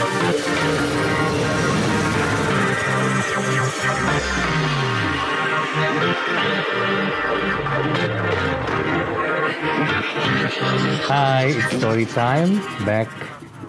Hai, it's story time. Back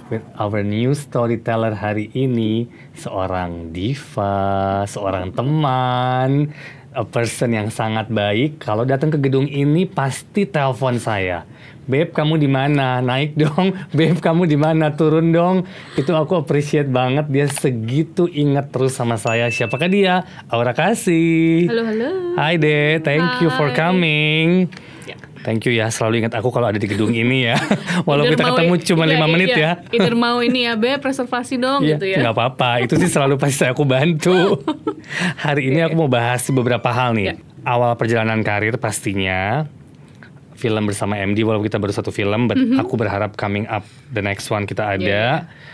with our new storyteller hari ini, seorang diva, seorang teman, a person yang sangat baik. Kalau datang ke gedung ini pasti telepon saya. Beb, kamu di mana? Naik dong. Beb, kamu di mana? Turun dong. Itu aku appreciate banget dia segitu ingat terus sama saya. Siapakah dia? Aura Kasih. Halo, halo. Hai deh, thank you for coming. Ya. Thank you ya, selalu ingat aku kalau ada di gedung ini ya. Walau Either kita ketemu cuma iya, lima iya, menit iya. ya. Either mau ini ya, Beb, reservasi dong Iya, gitu ya. nggak apa-apa. Itu sih selalu pasti aku bantu. Hari ini aku mau bahas beberapa hal nih. Iya. Awal perjalanan karir pastinya film bersama MD walaupun kita baru satu film, but aku berharap coming up the next one kita ada. Iya.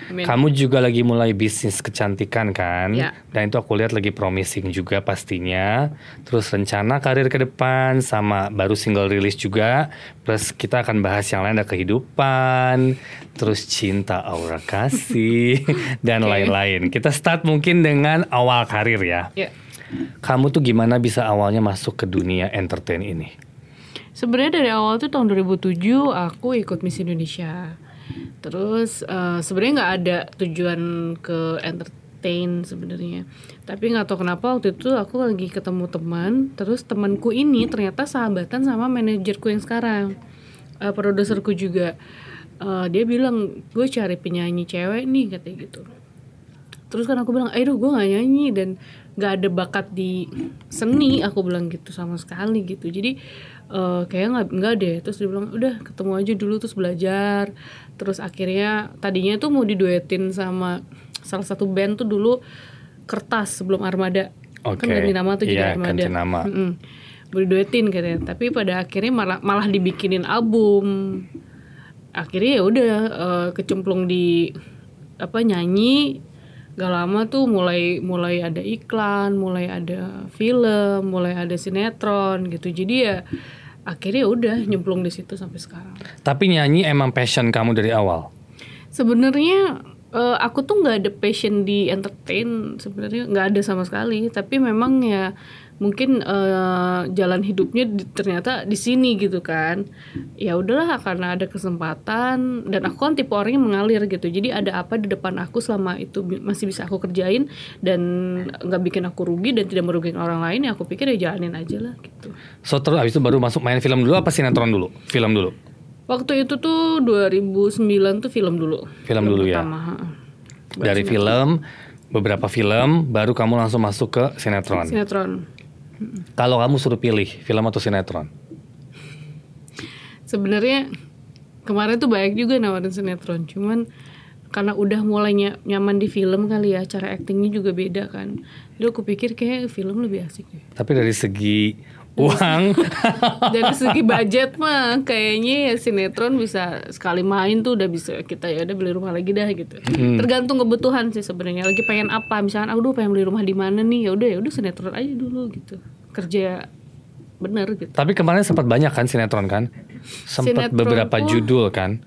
Amin. Kamu juga lagi mulai bisnis kecantikan kan? Iya. Dan itu aku lihat lagi promising juga pastinya. Terus rencana karir ke depan sama baru single rilis juga. Plus kita akan bahas yang lain ada kehidupan, terus cinta aura kasih dan lain-lain. Kita start mungkin dengan awal karir ya. Ya. Kamu tuh gimana bisa awalnya masuk ke dunia entertain ini? Sebenarnya dari awal tuh tahun 2007 aku ikut Miss Indonesia. Terus eh, sebenarnya nggak ada tujuan ke entertain sebenarnya. Tapi nggak tahu kenapa waktu itu aku lagi ketemu teman, terus temanku ini ternyata sahabatan sama manajerku yang sekarang, Eh, produserku juga. Eh, dia bilang gue cari penyanyi cewek nih katanya gitu. Terus kan aku bilang, aduh gue gak nyanyi dan gak ada bakat di seni, aku bilang gitu sama sekali gitu. Jadi eh kayaknya nggak nggak deh. Terus dia bilang, udah ketemu aja dulu terus belajar. Terus akhirnya tadinya tuh mau diduetin sama salah satu band tuh dulu kertas sebelum Armada. Oke. Kan ganti nama tuh jadi Iya, Armada. ganti nama. Mau diduetin katanya. Tapi pada akhirnya malah malah dibikinin album. Akhirnya ya udah eh, kecemplung di apa nyanyi gak lama tuh mulai mulai ada iklan, mulai ada film, mulai ada sinetron gitu. Jadi ya akhirnya udah nyemplung di situ sampai sekarang. Tapi nyanyi emang passion kamu dari awal. Sebenarnya eh, aku tuh nggak ada passion di entertain sebenarnya nggak ada sama sekali. Tapi memang ya mungkin eh, jalan hidupnya di- ternyata di sini gitu kan. Ya udahlah karena ada kesempatan dan aku kan tipe orang yang mengalir gitu. Jadi ada apa di depan aku selama itu masih bisa aku kerjain dan nggak bikin aku rugi dan tidak merugikan orang lain ya aku pikir ya jalanin aja lah gitu. So terus abis itu baru masuk main film dulu apa sinetron dulu? Film dulu. Waktu itu tuh 2009 tuh film dulu. Film dulu ya? pertama. Dari film, beberapa film, baru kamu langsung masuk ke sinetron. Sinetron. Kalau kamu suruh pilih film atau sinetron, Sebenarnya kemarin tuh banyak juga nawarin sinetron, cuman karena udah mulai ny- nyaman di film kali ya, cara aktingnya juga beda kan. Jadi aku pikir kayak film lebih asik deh. tapi dari segi uang, Dari segi budget mah kayaknya ya sinetron bisa sekali main tuh udah bisa kita ya udah beli rumah lagi dah gitu. Tergantung kebutuhan sih sebenarnya. Lagi pengen apa? Misalkan aku pengen beli rumah di mana nih? Ya udah ya udah sinetron aja dulu gitu. Kerja bener gitu. tapi kemarin sempat banyak kan sinetron kan? Sempat beberapa tuh- judul kan?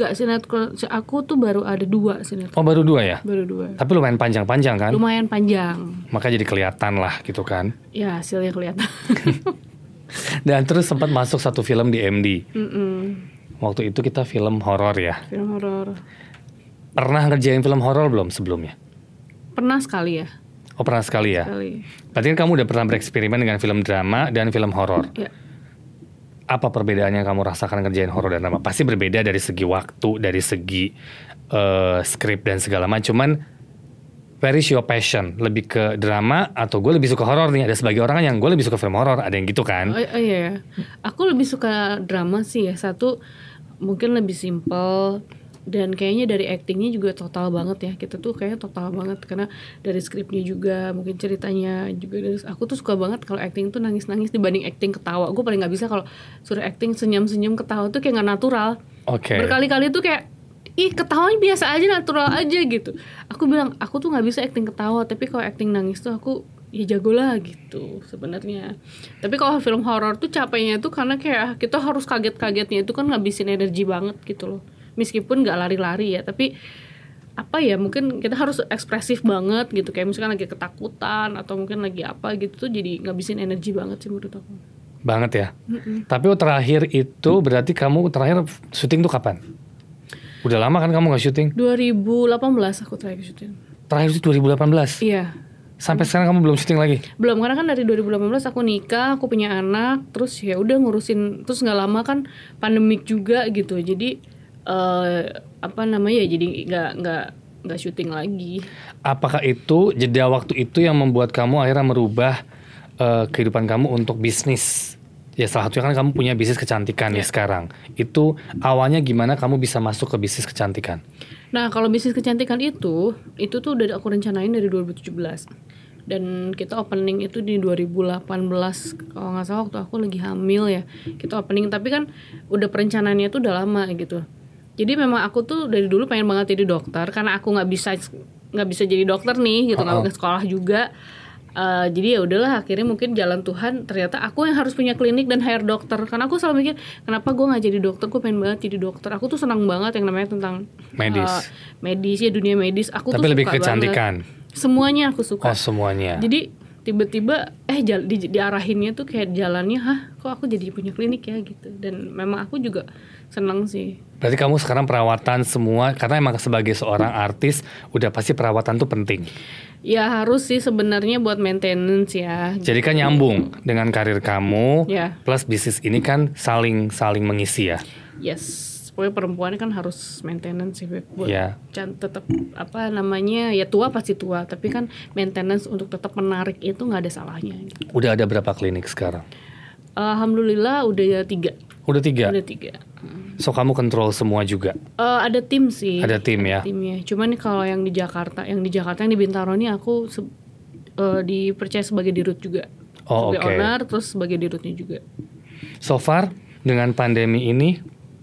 Nggak sinetron, aku tuh baru ada dua sinetron. Oh baru dua ya? Baru dua. Tapi lumayan panjang-panjang kan? Lumayan panjang. Maka jadi kelihatan lah gitu kan. Ya hasilnya kelihatan. Dan terus sempat masuk satu film di MD. Mm-mm. Waktu itu kita film horor ya. Film horor. Pernah ngerjain film horor belum sebelumnya? Pernah sekali ya, Oh pernah sekali ya. sekali. Berarti kan kamu udah pernah bereksperimen dengan film drama dan film horor. Ya. Apa perbedaannya yang kamu rasakan ngerjain horor dan drama? Pasti berbeda dari segi waktu, dari segi eh, skrip dan segala macam. Cuman where is your passion? Lebih ke drama atau gue lebih suka horor nih? Ada sebagai orang yang gue lebih suka film horor. Ada yang gitu kan? Oh, oh iya, aku lebih suka drama sih ya. Satu mungkin lebih simple dan kayaknya dari aktingnya juga total banget ya. Kita tuh kayaknya total banget karena dari skripnya juga, mungkin ceritanya juga. Dari, aku tuh suka banget kalau acting tuh nangis-nangis dibanding acting ketawa. Gue paling nggak bisa kalau suruh acting senyum-senyum ketawa tuh kayak nggak natural. Oke. Berkali-kali tuh kayak ih ketawanya biasa aja natural aja gitu. Aku bilang aku tuh nggak bisa acting ketawa tapi kalau acting nangis tuh aku ya jago lah gitu sebenarnya. Tapi kalau film horor tuh capeknya tuh karena kayak kita harus kaget-kagetnya itu kan ngabisin energi banget gitu loh. Meskipun nggak lari-lari ya tapi apa ya mungkin kita harus ekspresif banget gitu kayak misalkan lagi ketakutan atau mungkin lagi apa gitu tuh jadi ngabisin energi banget sih menurut aku Banget ya. Tapi terakhir itu berarti kamu terakhir syuting tuh kapan? Udah lama kan kamu nggak syuting? 2018 aku terakhir syuting Terakhir itu 2018. iya Sampai sekarang kamu belum syuting lagi. belum karena kan dari 2018 aku nikah aku punya anak terus ya udah ngurusin terus nggak lama kan pandemik juga gitu jadi eh apa namanya ya jadi nggak nggak nggak syuting lagi Apakah itu jeda waktu itu yang membuat kamu akhirnya merubah eh, kehidupan kamu untuk bisnis? Ya salah satunya kan kamu punya bisnis kecantikan nih sekarang. Itu awalnya gimana kamu bisa masuk ke bisnis kecantikan? Nah, kalau bisnis kecantikan itu, itu tuh udah aku rencanain dari 2017. Dan kita opening itu di 2018 kalau nggak salah waktu aku lagi hamil ya. Kita opening tapi kan udah perencanaannya tuh udah lama gitu. Jadi memang aku tuh dari dulu pengen banget jadi dokter karena aku nggak bisa nggak bisa jadi dokter nih gitu nggak ke sekolah juga. Eh, jadi ya udahlah akhirnya mungkin jalan Tuhan ternyata aku yang harus punya klinik dan hire dokter karena aku selalu mikir kenapa gue nggak jadi dokter gue pengen banget jadi dokter aku tuh senang banget yang namanya tentang Medis. eh, medis ya dunia medis aku Tapi tuh lebih suka kecantikan. banget. semuanya aku suka Oh semuanya. jadi tiba-tiba eh jal, di, diarahinnya tuh kayak jalannya hah kok aku jadi punya klinik ya? Gitu. Dan memang aku juga seneng sih. Berarti kamu sekarang perawatan semua karena emang sebagai seorang artis udah pasti perawatan tuh penting. ya harus sih sebenarnya buat maintenance ya Jadi kan nyambung dengan karir kamu ya. plus bisnis ini kan saling saling mengisi ya. yes pokoknya perempuan kan harus maintenance sih Beb. buat Ya. can tetap apa namanya ya tua pasti tua tapi kan maintenance untuk tetap menarik itu nggak ada salahnya gitu. Udah ada berapa klinik sekarang? alhamdulillah udah ya tiga Udah tiga. udah tiga So kamu kontrol semua juga. Eh, ada tim sih. Ada tim ya. Timnya. Cuman kalau yang di Jakarta, yang di Jakarta yang di Bintaro nih aku se- eh, dipercaya sebagai dirut juga. Oh, sebagai oke. owner terus sebagai dirutnya juga. So far dengan pandemi ini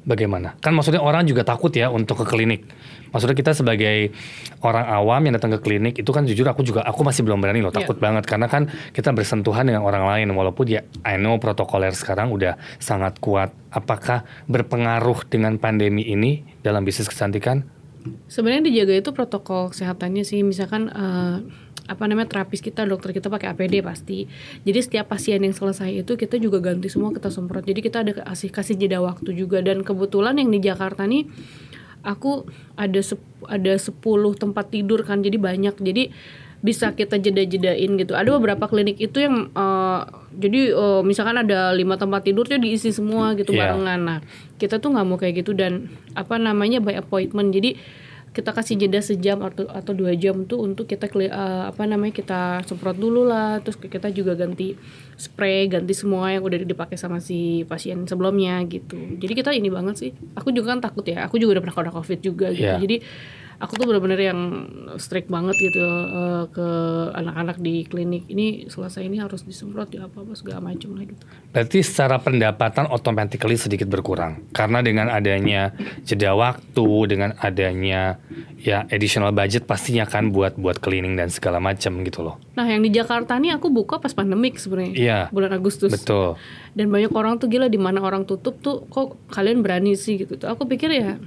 bagaimana? Kan maksudnya orang juga takut ya untuk ke klinik. Maksudnya kita sebagai orang awam yang datang ke klinik itu kan jujur aku juga aku masih belum berani loh Iya. takut banget karena kan kita bersentuhan dengan orang lain walaupun ya I know protokoler sekarang udah sangat kuat. Apakah berpengaruh dengan pandemi ini dalam bisnis kecantikan? Sebenarnya dijaga itu protokol kesehatannya sih. Misalkan eh, apa namanya terapis kita, dokter kita pakai APD pasti. Jadi setiap pasien yang selesai itu kita juga ganti semua kita semprot. Jadi kita ada kasih kasih jeda waktu juga dan kebetulan yang di Jakarta nih aku ada sep- ada 10 tempat tidur kan jadi banyak jadi bisa kita jeda-jedain gitu ada beberapa klinik itu yang eh, jadi eh, misalkan ada lima tempat tidur tuh diisi semua gitu Iya. barengan nah kita tuh nggak mau kayak gitu dan apa namanya by appointment jadi kita kasih jeda sejam atau atau dua jam tuh untuk kita eh, apa namanya kita semprot dulu lah. Terus kita juga ganti spray ganti semua yang udah dipakai sama si pasien sebelumnya gitu. Jadi kita ini banget sih. Aku juga kan takut ya. Aku juga udah pernah kena covid juga gitu. Iya. jadi aku tuh bener-bener yang strict banget gitu eh, ke anak-anak di klinik ini selesai ini harus disemprot ya apa apa segala macam lah gitu Berarti secara pendapatan automatically sedikit berkurang karena dengan adanya jeda waktu, dengan adanya ya additional budget pastinya kan buat buat cleaning dan segala macam gitu loh. nah yang di Jakarta nih aku buka pas pandemik sebenarnya Iya. bulan Agustus Betul. dan banyak orang tuh gila di mana orang tutup tuh kok kalian berani sih gitu tuh aku pikir ya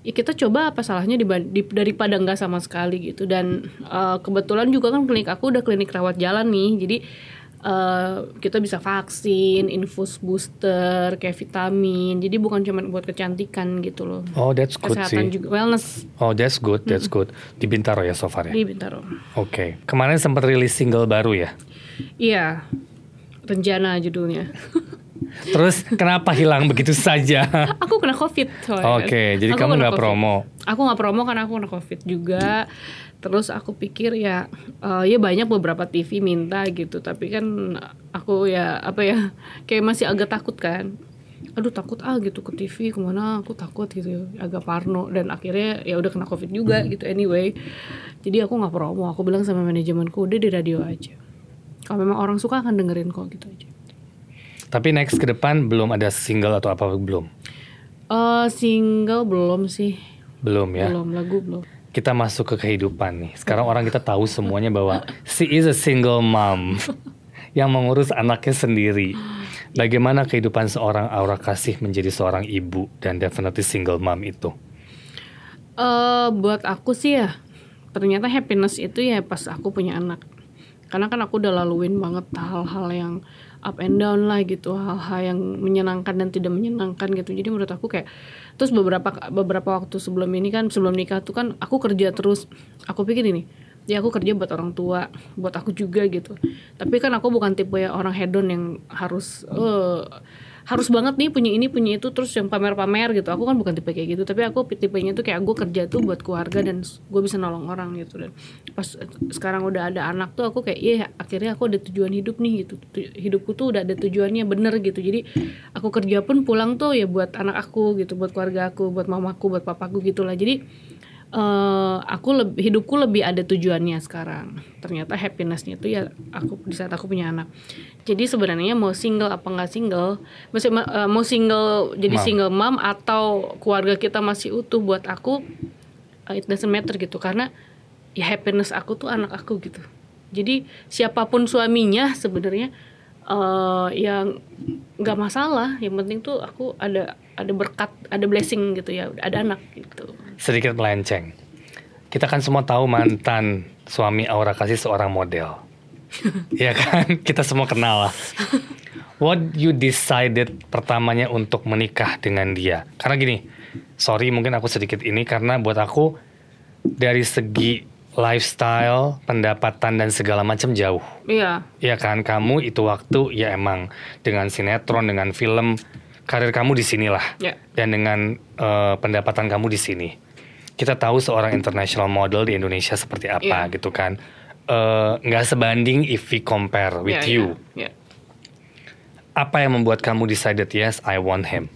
ya kita coba apa salahnya di- daripada nggak sama sekali gitu dan eh, kebetulan juga kan klinik aku udah klinik rawat jalan nih jadi eh, kita bisa vaksin infus booster kayak vitamin jadi bukan cuma buat kecantikan gitu loh Oh, that's good kesehatan sih. juga wellness Oh, that's good, that's good. Di Bintaro ya so far ya. di Bintaro Oke. Kemarin sempat rilis single baru ya. iya rencana judulnya Terus kenapa hilang begitu saja? aku kena covid. Oke, jadi Aku kamu nggak promo. aku nggak promo karena aku kena covid juga. Terus aku pikir ya eh, ya banyak beberapa TV minta gitu. Tapi kan aku ya apa ya kayak masih agak takut kan. Aduh takut ah gitu ke TV ke mana? Aku takut gitu agak parno. Dan akhirnya ya udah kena covid juga gitu anyway. Jadi aku nggak promo. Aku bilang sama manajemenku udah di radio aja. Kalau memang orang suka akan dengerin kok gitu aja Tapi next ke depan belum ada single atau apa belum? Eh single belum sih Belum ya. belum lagu belum Kita masuk ke kehidupan nih. Sekarang orang kita tahu semuanya bahwa she is a single mom yang mengurus anaknya sendiri. Bagaimana kehidupan seorang Aura Kasih menjadi seorang ibu dan definitely single mom itu? Eh buat aku sih ya ternyata happiness itu ya pas aku punya anak. Karena kan aku udah laluin banget hal-hal yang up and down lah gitu, hal-hal yang menyenangkan dan tidak menyenangkan gitu. Jadi menurut aku kayak terus beberapa beberapa waktu sebelum ini kan sebelum nikah tuh kan aku kerja terus. Aku pikir ini ya aku kerja buat orang tua, buat aku juga gitu. Tapi kan aku bukan tipe ya orang hedon yang harus eh harus banget nih punya ini punya itu terus yang pamer-pamer gitu. Aku kan bukan tipe kayak gitu tapi aku tipenya tuh kayak gue kerja tuh buat keluarga dan gue bisa nolong orang gitu. Dan pas sekarang udah ada anak tuh aku kayak iya akhirnya aku ada tujuan hidup nih gitu. Tu- hidupku tuh udah ada tujuannya bener gitu. Jadi aku kerja pun pulang tuh ya buat anak aku gitu buat keluarga aku buat mamaku buat papaku gitulah. Jadi eh aku lebih hidupku lebih ada tujuannya sekarang. Ternyata happinessnya itu ya aku di saat aku punya anak. Jadi sebenarnya mau single apa nggak single maksudnya eh, mau single jadi Mom. single mom atau keluarga kita masih utuh buat aku eh, it doesn't matter gitu. Karena ya happiness aku tuh anak aku gitu. Jadi siapa pun suaminya sebenarnya eh yang nggak masalah. Yang penting tuh aku ada ada berkat ada blessing gitu ya ada anak gitu Sedikit melenceng. Kita kan semua tahu mantan suami Aura Kasih seorang model. Iya kan? Kita semua kenal lah. What you decided pertamanya untuk menikah dengan dia? Karena gini, sorry mungkin aku sedikit ini karena buat aku dari segi lifestyle, pendapatan dan segala macam jauh. iya Iya kan, kamu itu waktu ya emang dengan sinetron, dengan film, karir kamu di sinilah. ya Dan dengan eh, pendapatan kamu di sini. Kita tahu seorang international model di Indonesia seperti apa Iya. gitu kan. Eh, Nggak sebanding if we compare with ya, you. ya, ya. Apa yang membuat kamu decided yes, I want him?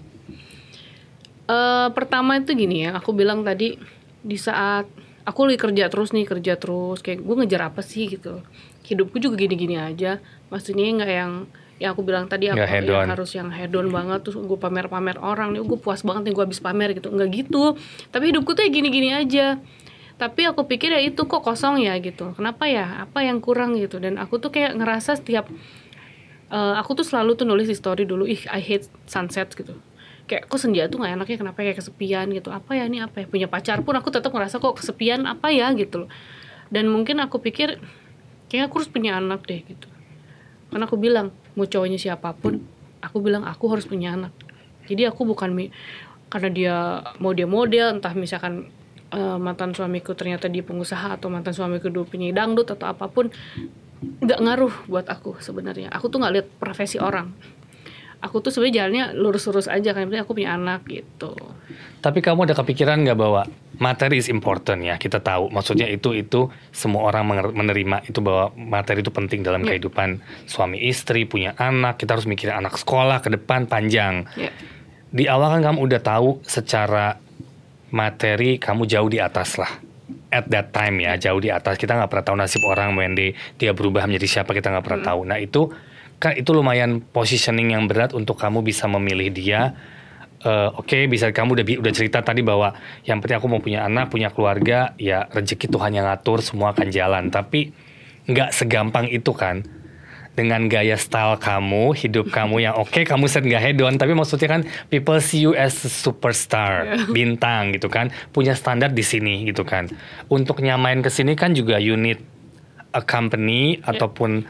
Eh, pertama itu gini ya, aku bilang tadi di saat aku lagi kerja terus nih kerja terus kayak gue ngejar apa sih gitu. Hidupku juga gini-gini aja. Maksudnya nggak yang ya aku bilang tadi aku ya harus yang hedon banget. Terus gue pamer-pamer orang. Nih gue puas banget nih gue habis pamer gitu. Nggak gitu. Tapi hidupku tuh ya gini-gini aja. Tapi aku pikir ya itu kok kosong ya gitu. Kenapa ya? Apa yang kurang gitu? Dan aku tuh kayak ngerasa setiap eh, aku tuh selalu tuh nulis di story dulu ih I hate sunset gitu. Kayak kok senja tuh nggak enaknya? Kenapa kayak kesepian gitu. Apa ya ini? Apa ya? Punya pacar pun aku tetap ngerasa kok kesepian. Apa ya? gitu loh. Dan mungkin aku pikir kayaknya aku harus punya anak deh gitu karena aku bilang mau cowoknya siapa pun aku bilang aku harus punya anak. Jadi aku bukan karena dia mau dia model entah misalkan eh, mantan suamiku ternyata dia pengusaha atau mantan suamiku dulu penyanyi dangdut atau apa pun nggak ngaruh buat aku sebenarnya. Aku tuh nggak lihat profesi orang aku tuh sebenarnya jalannya lurus-lurus aja kan penting aku punya anak gitu Tapi kamu ada kepikiran nggak bahwa materi is important ya? Kita tahu, maksudnya itu itu semua orang menerima itu bahwa materi itu penting dalam Ya. kehidupan suami istri, punya anak. Kita harus mikirin anak sekolah ke depan panjang. ya Di awal kan kamu udah tahu secara materi kamu jauh di atas lah. At that time ya, jauh di atas. Kita nggak pernah tahu nasib orang when they- dia berubah menjadi siapa kita nggak pernah tahu. Nah itu kan itu lumayan positioning yang berat untuk kamu bisa memilih dia. Eh, Oke, bisa kamu udah udah cerita tadi bahwa yang penting aku mau punya anak, punya keluarga, ya rezeki Tuhan yang ngatur, semua akan jalan. Tapi nggak segampang itu kan dengan gaya style kamu, hidup kamu yang oke, kamu set nggak hedon, tapi maksudnya kan people see you as a superstar, bintang gitu kan, punya standar di sini gitu kan. Untuk nyamain ke sini kan juga you need a company ataupun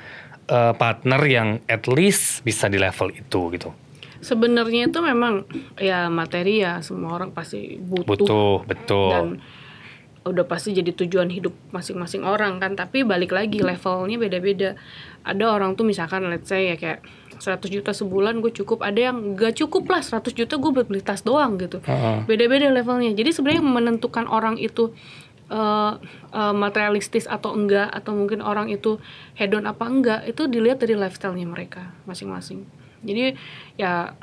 uh, partner yang at least bisa di level itu gitu. sebenarnya itu memang ya materi ya semua orang pasti butuh, Butuh, betul. dan udah pasti jadi tujuan hidup masing-masing orang kan. Tapi balik lagi levelnya beda-beda. Ada orang tuh misalkan let's say ya kayak 100 juta sebulan gue cukup. Ada yang gak cukup lah 100 juta gue buat beli tas doang gitu. Beda-beda levelnya. Jadi sebenarnya menentukan orang itu eh, materialistis atau enggak atau mungkin orang itu hedon apa enggak itu dilihat dari lifestyle-nya mereka masing-masing. Jadi ya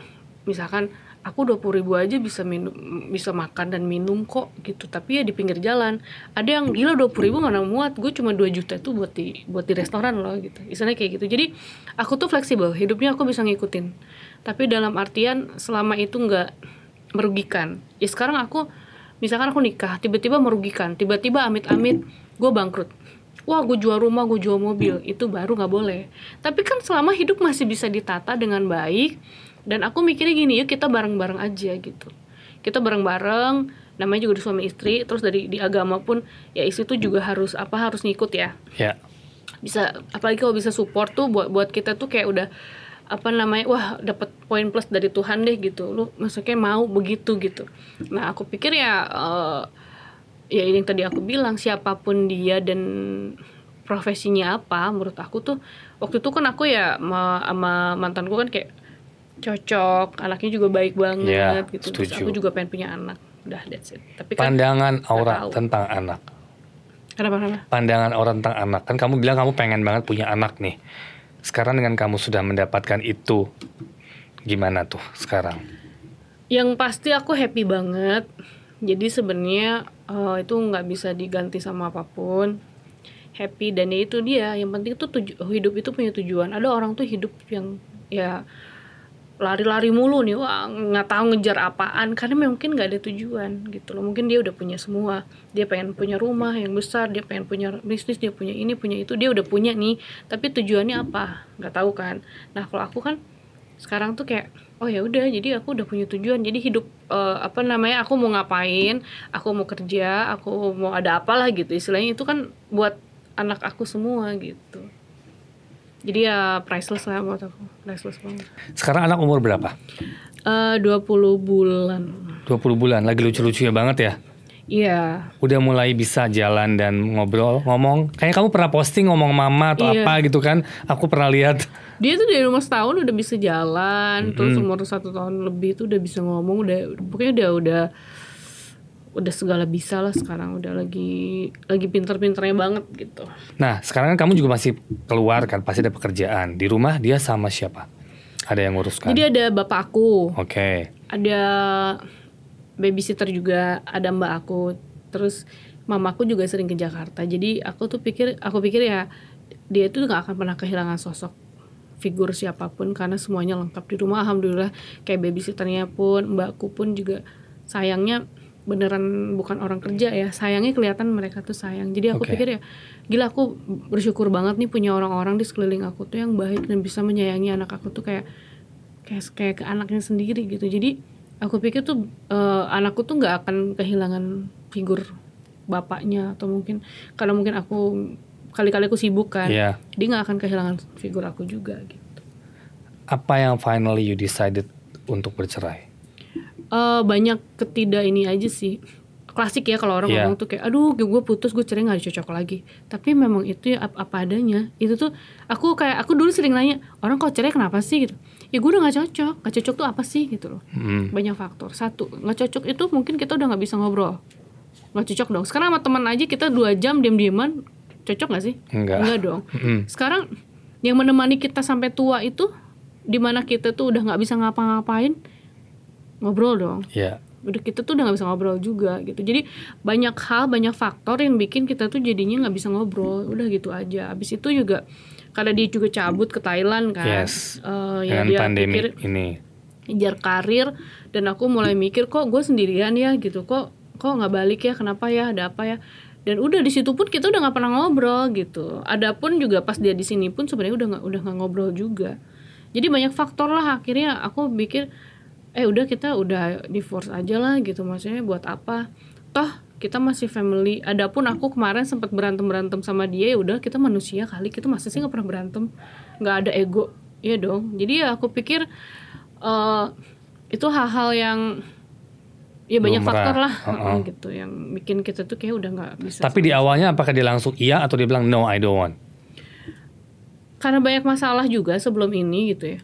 misalkan aku dua ribu aja bisa minum bisa makan dan minum kok gitu. Tapi ya di pinggir jalan ada yang gila dua ribu mana muat gue cuma 2 juta itu buat di buat di restoran loh gitu. Istilahnya kayak gitu. Jadi aku tuh fleksibel hidupnya aku bisa ngikutin. Tapi dalam artian selama itu nggak merugikan ya sekarang aku misalkan aku nikah tiba-tiba merugikan tiba-tiba amit-amit gue bangkrut. Wah gue jual rumah gue jual mobil itu baru nggak boleh. Tapi kan selama hidup masih bisa ditata dengan baik dan aku mikirnya gini yuk kita bareng-bareng aja gitu. Kita bareng-bareng namanya juga udah suami istri terus dari di agama pun ya istri tuh juga harus apa harus ngikut ya. Ya. bisa apalagi kalau bisa support tuh buat buat kita tuh kayak udah apa namanya wah dapat poin plus dari Tuhan deh gitu lu maksudnya mau begitu gitu nah aku pikir ya eh, ya ini yang tadi aku bilang siapa pun dia dan profesinya apa menurut aku tuh waktu itu kan aku ya sama, sama mantanku kan kayak cocok anaknya juga baik banget Ya, gitu terus aku juga pengen punya anak udah that's it tapi kan Pandangan aura tahu. tentang anak. kenapa kenapa Pandangan orang tentang anak. Kan kamu bilang kamu pengen banget punya anak nih. Sekarang dengan kamu sudah mendapatkan itu, gimana tuh sekarang? Yang pasti aku happy banget. Jadi sebenarnya eh, itu nggak bisa diganti sama apa pun. Happy dan ya itu dia. Yang penting tuh tuju- hidup itu punya tujuan. Ada orang tuh hidup yang ya lari-lari mulu nih, wah nggak tahu ngejar apaan karena mungkin nggak ada tujuan gitu loh. Mungkin dia udah punya semua. Dia pengen punya rumah yang besar, dia pengen punya bisnis, dia punya ini, punya itu, dia udah punya nih. Tapi tujuannya apa? Nggak tahu kan. Nah kalau aku kan sekarang tuh kayak oh ya udah jadi aku udah punya tujuan jadi hidup eh, apa namanya aku mau ngapain aku mau kerja aku mau ada apalah gitu istilahnya itu kan buat anak aku semua gitu jadi ya priceless lah buat aku priceless banget Sekarang anak umur berapa? Eh 20 bulan 20 bulan, lagi lucu-lucunya banget ya. iya Udah mulai bisa jalan dan ngobrol, ngomong. Kayaknya kamu pernah posting ngomong mama atau Iya. apa gitu kan. Aku pernah lihat. dia tuh dari umur setahun udah bisa jalan terus umur satu tahun lebih tuh udah bisa ngomong udah pokoknya udah udah udah segala bisa lah sekarang udah lagi lagi pinter-pinternya banget gitu Nah, sekarang kan kamu juga masih keluar kan, pasti ada pekerjaan. Di rumah dia sama siapa? Ada yang nguruskan. Jadi ada bapak aku, Oke. ada babysitter juga, ada mbak aku. Terus mamaku juga sering ke Jakarta. Jadi aku tuh pikir, aku pikir ya dia itu nggak akan pernah kehilangan sosok figur siapa pun karena semuanya lengkap di rumah. Alhamdulillah kayak babysitternya pun, mbakku pun juga sayangnya beneran bukan orang kerja ya. Sayangnya kelihatan mereka tuh sayang. Jadi aku Oke. pikir ya gila aku bersyukur banget nih punya orang-orang di sekeliling aku tuh yang baik dan bisa menyayangi anak aku tuh kayak kayak kayak ke anaknya sendiri gitu jadi aku pikir tuh eh, anakku tuh nggak akan kehilangan figur bapaknya atau mungkin karena mungkin aku kali-kali aku sibuk kan Iya. dia nggak akan kehilangan figur aku juga gitu Apa yang finally you decided untuk bercerai? Eh, banyak ketidak ini aja sih. Klasik ya kalau orang Iya. ngomong tuh kayak aduh gue putus gue cerai nggak cocok lagi. Tapi memang itu ya ap- apa adanya. Itu tuh aku kayak aku dulu sering nanya orang kok cerai kenapa sih? Gitu. Ya gue udah nggak cocok. Nggak cocok tuh apa sih? Gitu loh. Hmm. banyak faktor. Satu nggak cocok itu mungkin kita udah nggak bisa ngobrol. Nggak cocok dong. Sekarang sama teman aja kita dua jam diam diaman cocok nggak sih? Enggak. dong. Mm-mm. sekarang yang menemani kita sampai tua itu di mana kita tuh udah nggak bisa ngapa-ngapain ngobrol dong. Ya. udah kita tuh udah nggak bisa ngobrol juga gitu. Jadi banyak hal banyak faktor yang bikin kita tuh jadinya nggak bisa ngobrol. Udah gitu aja. Abis itu juga karena dia juga cabut ke Thailand kan. Yes. eh, ya Dengan dia pandemi pikir ini. ngejar karir dan aku mulai mikir kok gue sendirian ya? Gitu. Kok kok nggak balik ya? Kenapa ya? Ada apa ya? Dan udah di situ pun kita udah nggak pernah ngobrol gitu. Adapun juga pas dia di sini pun sebenarnya udah nggak udah nggak ngobrol juga. Jadi banyak faktor lah. Akhirnya aku pikir eh udah kita udah divorce aja lah gitu maksudnya buat apa? Toh kita masih family. Adapun aku kemarin sempat berantem berantem sama dia ya udah kita manusia kali. Kita masa sih nggak pernah berantem? Nggak ada ego. Ya dong. Jadi ya aku pikir eh itu hal-hal yang ya banyak Lumrah. faktor lah. Uh-uh. gitu. Yang bikin kita tuh kayak udah nggak bisa Tapi di awalnya apakah dia langsung iya atau dia bilang no I don't want? karena banyak masalah juga sebelum ini gitu ya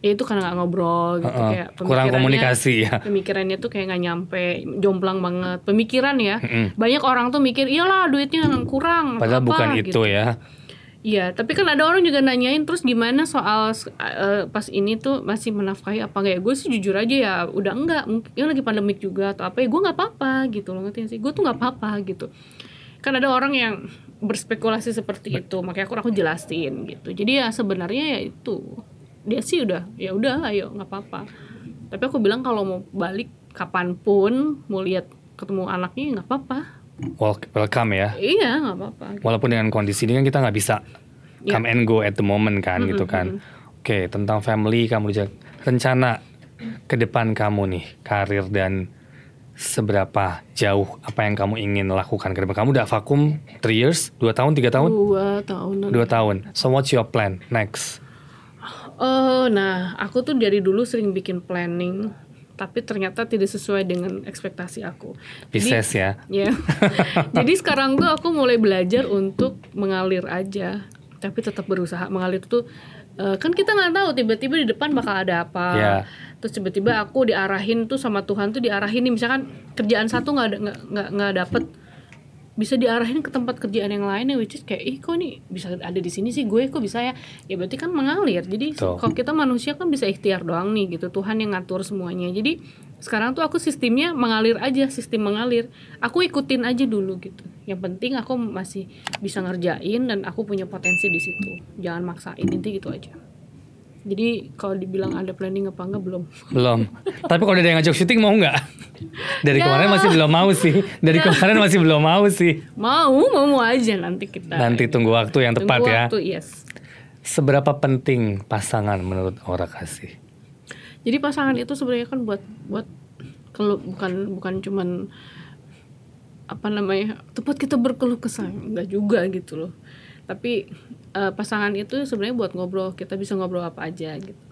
ya itu karena nggak ngobrol gitu Uh-uh. kayak Kurang komunikasi ya. pemikirannya tuh kayak nggak nyampe jomplang banget pemikiran ya Mm-mm. banyak orang tuh mikir iyalah duitnya kurang Padahal apa, bukan gitu. itu ya. Iya, tapi kan ada orang juga nanyain terus gimana soal eh, pas ini tuh masih menafkahi apa enggak ya? Gue sih jujur aja ya, udah enggak. Mungkin ya lagi pandemik juga atau apa ya? Gue nggak apa-apa gitu loh ngerti sih? Gue tuh nggak apa-apa gitu. Kan ada orang yang berspekulasi seperti itu, makanya aku aku jelasin gitu. Jadi ya sebenarnya ya itu dia sih udah ya udah ayo nggak apa-apa. Tapi aku bilang kalau mau balik kapan pun mau lihat ketemu anaknya ya nggak apa-apa. Wel- Welcome ya. Iya nggak apa-apa. Walaupun dengan kondisi ini kan kita nggak bisa Ya. come and go at the moment kan gitu kan. Oke tentang family kamu juga rencana ke depan kamu nih karir dan seberapa jauh apa yang kamu ingin lakukan ke depan? Kamu udah vakum 3 years, 2 tahun, 3 tahun? Dua tahun. 2 tahun. So what's your plan next? Oh, nah, aku tuh dari dulu sering bikin planning, tapi ternyata tidak sesuai dengan ekspektasi aku. Pisces ya. Ya. Jadi sekarang tuh aku mulai belajar untuk mengalir aja, tapi tetap berusaha mengalir tuh eh, kan kita nggak tahu tiba-tiba di depan bakal ada apa. Ya. Terus tiba-tiba aku diarahin tuh sama Tuhan tuh diarahin nih misalkan kerjaan satu nggak nggak nggak dapet bisa diarahin ke tempat kerjaan yang lain ya which is kayak ih kok nih bisa ada di sini sih? Gue kok bisa ya? Ya berarti kan mengalir. Jadi kalau kita manusia kan bisa ikhtiar doang nih gitu. Tuhan yang ngatur semuanya. Jadi sekarang tuh aku sistemnya mengalir aja sistem mengalir. Aku ikutin aja dulu gitu. Yang penting aku masih bisa ngerjain dan aku punya potensi di situ. Jangan maksain inti gitu aja jadi kalau dibilang ada planning apa enggak belum Belum. Tapi kalau ada yang ngajak syuting mau nggak? Dari Ya. kemarin masih belum mau sih. Dari kemarin masih belum mau sih. mau mau mau aja nanti kita Nanti tunggu waktu yang tepat Tunggu ya. waktu, yes Seberapa penting pasangan menurut Aura kasih? Jadi pasangan itu sebenarnya kan buat buat kalau bukan bukan cuman apa namanya tempat kita berkeluh kesah enggak juga gitu loh. Tapi eh, pasangan itu sebenarnya buat ngobrol kita bisa ngobrol apa aja gitu.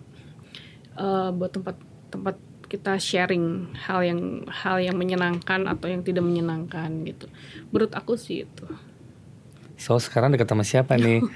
Eh, buat tempat tempat kita sharing hal yang hal yang menyenangkan atau yang tidak menyenangkan gitu. Menurut aku sih itu. So sekarang dekat sama siapa nih?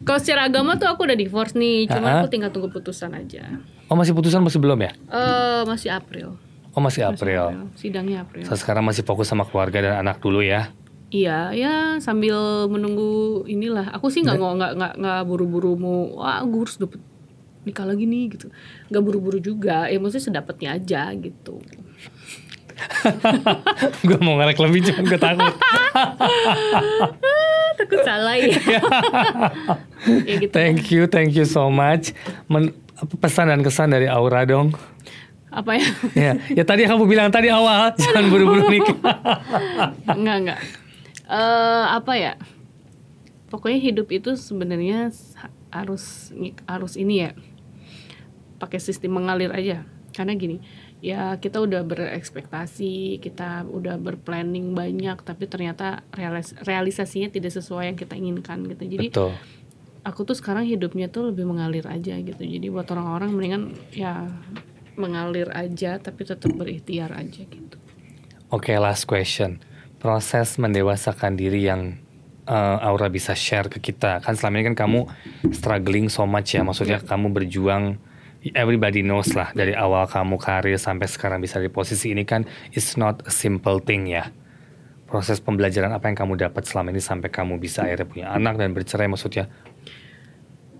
Kalau secara agama tuh aku udah divorce nih, cuma aku tinggal tunggu putusan aja. Oh masih putusan masih belum ya? Eh masih April. Oh masih Masih April. Sidangnya April. So sekarang masih fokus sama keluarga dan anak dulu ya. Iya, ya sambil menunggu inilah. Aku sih nggak nggak nggak nggak buru-buru mau wah gue harus dapet nikah lagi nih gitu. Nggak buru-buru juga. Ya maksudnya sedapatnya aja gitu. gue mau ngerek lebih cuma gue takut. Takut salah ya. ya gitu. Thank you, thank you so much. Men- pesan dan kesan dari Aura dong. Apa ya? ya, ya tadi kamu bilang tadi awal jangan buru-buru nikah. Enggak enggak. Eh apa ya? Pokoknya hidup itu sebenarnya harus harus ini ya. Pakai sistem mengalir aja. Karena gini, ya kita udah berekspektasi, kita udah berplanning banyak, tapi ternyata realis- realisasinya tidak sesuai yang kita inginkan gitu. Jadi Betul. aku tuh sekarang hidupnya tuh lebih mengalir aja gitu. Jadi buat orang-orang mendingan ya mengalir aja tapi tetap berikhtiar aja gitu. Oke, last question. Proses mendewasakan diri yang uh, Aura bisa share ke kita. Kan selama ini kan kamu struggling so much ya. Maksudnya kamu berjuang everybody knows lah dari awal kamu karir sampai sekarang bisa di posisi ini kan it's not a simple thing ya. Proses pembelajaran apa yang kamu dapat selama ini sampai kamu bisa akhirnya punya anak dan bercerai maksudnya.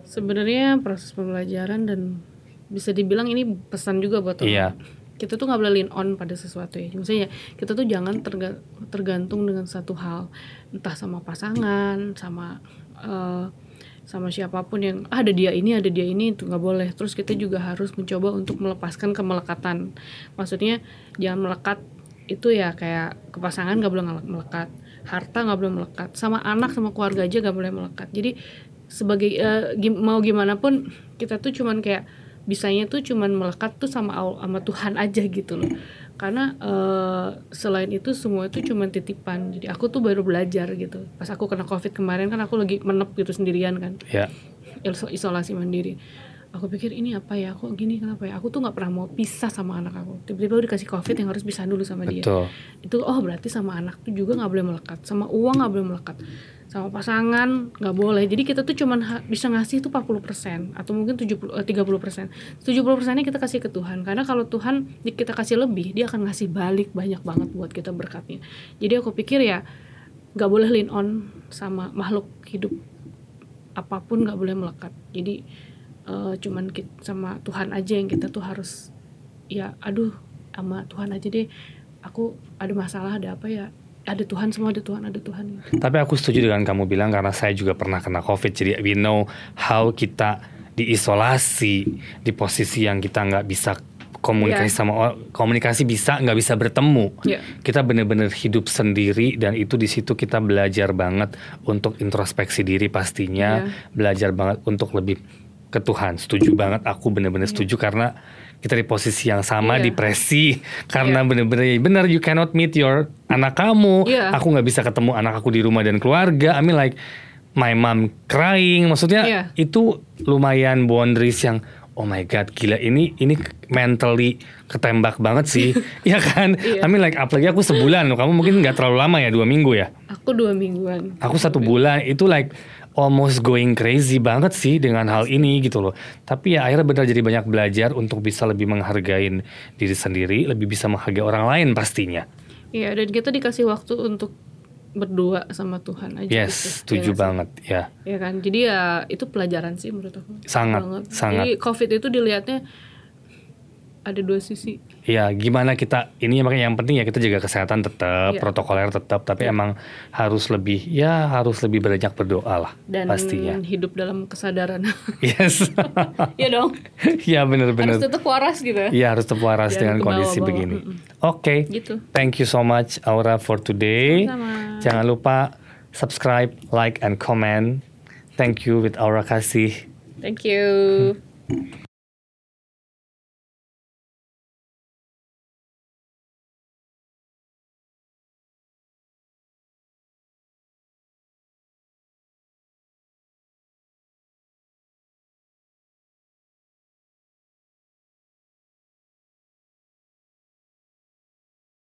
Sebenarnya proses pembelajaran dan bisa dibilang ini pesan juga buat orang. Iya. Kita tuh nggak boleh lean on pada sesuatu ya. Maksudnya kita tuh jangan terga- tergantung dengan satu hal, entah sama pasangan, sama eh, sama siapa pun yang ah, ada dia ini, ada dia ini itu nggak boleh. Terus kita juga harus mencoba untuk melepaskan kemelekatan. Maksudnya jangan melekat itu ya kayak ke pasangan nggak boleh melekat, harta nggak boleh melekat, sama anak sama keluarga aja nggak boleh melekat. Jadi sebagai gim- mau gimana pun kita tuh cuman kayak bisanya tuh cuman melekat tuh sama Al- sama Tuhan aja gitu loh. Karena eh, selain itu semua itu cuman titipan. Jadi aku tuh baru belajar gitu. Pas aku kena covid kemarin kan aku lagi menep gitu sendirian kan. Iso- isolasi mandiri. Aku pikir ini apa ya? Kok gini? Kenapa ya? Aku tuh nggak pernah mau pisah sama anak aku. Tiba-tiba dikasih covid yang harus pisah dulu sama dia. Betul. itu oh berarti sama anak tuh juga nggak boleh melekat. Sama uang nggak boleh melekat sama pasangan nggak boleh. Jadi kita tuh cuman bisa ngasih tuh 40% atau mungkin 70 eh, 30% 70 persennya kita kasih ke Tuhan. Karena kalau Tuhan kita kasih lebih dia akan ngasih balik banyak banget buat kita berkatnya. Jadi aku pikir ya nggak boleh lean on sama makhluk hidup apa pun nggak boleh melekat. Jadi eh, cuman kit- sama Tuhan aja yang kita tuh harus ya aduh sama Tuhan aja deh. Aku ada masalah ada apa ya ada Tuhan semua ada Tuhan ada Tuhan Tapi aku setuju dengan kamu bilang karena saya juga pernah kena COVID. Jadi we know how kita diisolasi di posisi yang kita nggak bisa komunikasi Iya. sama or- komunikasi bisa nggak bisa bertemu. Iya. Kita benar-benar hidup sendiri dan itu di situ kita belajar banget untuk introspeksi diri pastinya, Iya. belajar banget untuk lebih ke Tuhan. Setuju banget aku benar-benar Iya. setuju karena kita di posisi yang sama Iya. depresi. Karena bener-bener bener you cannot meet your anak kamu. Iya. aku nggak bisa ketemu anak aku di rumah dan keluarga. I mean like my mom crying. Maksudnya Iya. itu lumayan boundaries yang oh my god gila ini ini mentally ketembak banget sih. Ya kan? Iya. I mean like apalagi aku sebulan loh. Kamu mungkin nggak terlalu lama ya? Dua minggu ya? Aku dua mingguan. Aku satu bulan. Itu like almost going crazy banget sih dengan hal ini gitu loh. Tapi ya akhirnya benar jadi banyak belajar untuk bisa lebih menghargai diri sendiri, lebih bisa menghargai orang lain pastinya. Iya, dan kita dikasih waktu untuk berdua sama Tuhan aja. Yes, gitu. setuju Iya sih? banget ya. Ya kan, jadi ya itu pelajaran sih menurut aku. Sangat, Banget. sangat. Jadi COVID itu dilihatnya ada dua sisi. Ya gimana kita ini makanya yang penting ya kita jaga kesehatan tetap, Iya. protokoler tetap, tapi emang harus lebih ya harus lebih banyak berdoa lah Dan pastinya. hidup dalam kesadaran. Yes. Iya dong. ya benar-benar. Harus tetap waras gitu. Iya harus tetap waras Jangan dengan kondisi bawah-bawah. begini. Mm-mm. Oke. Gitu. Thank you so much Aura for today. Sama-sama. Jangan lupa subscribe, like and comment. Thank you with Aura Kasih. Thank you.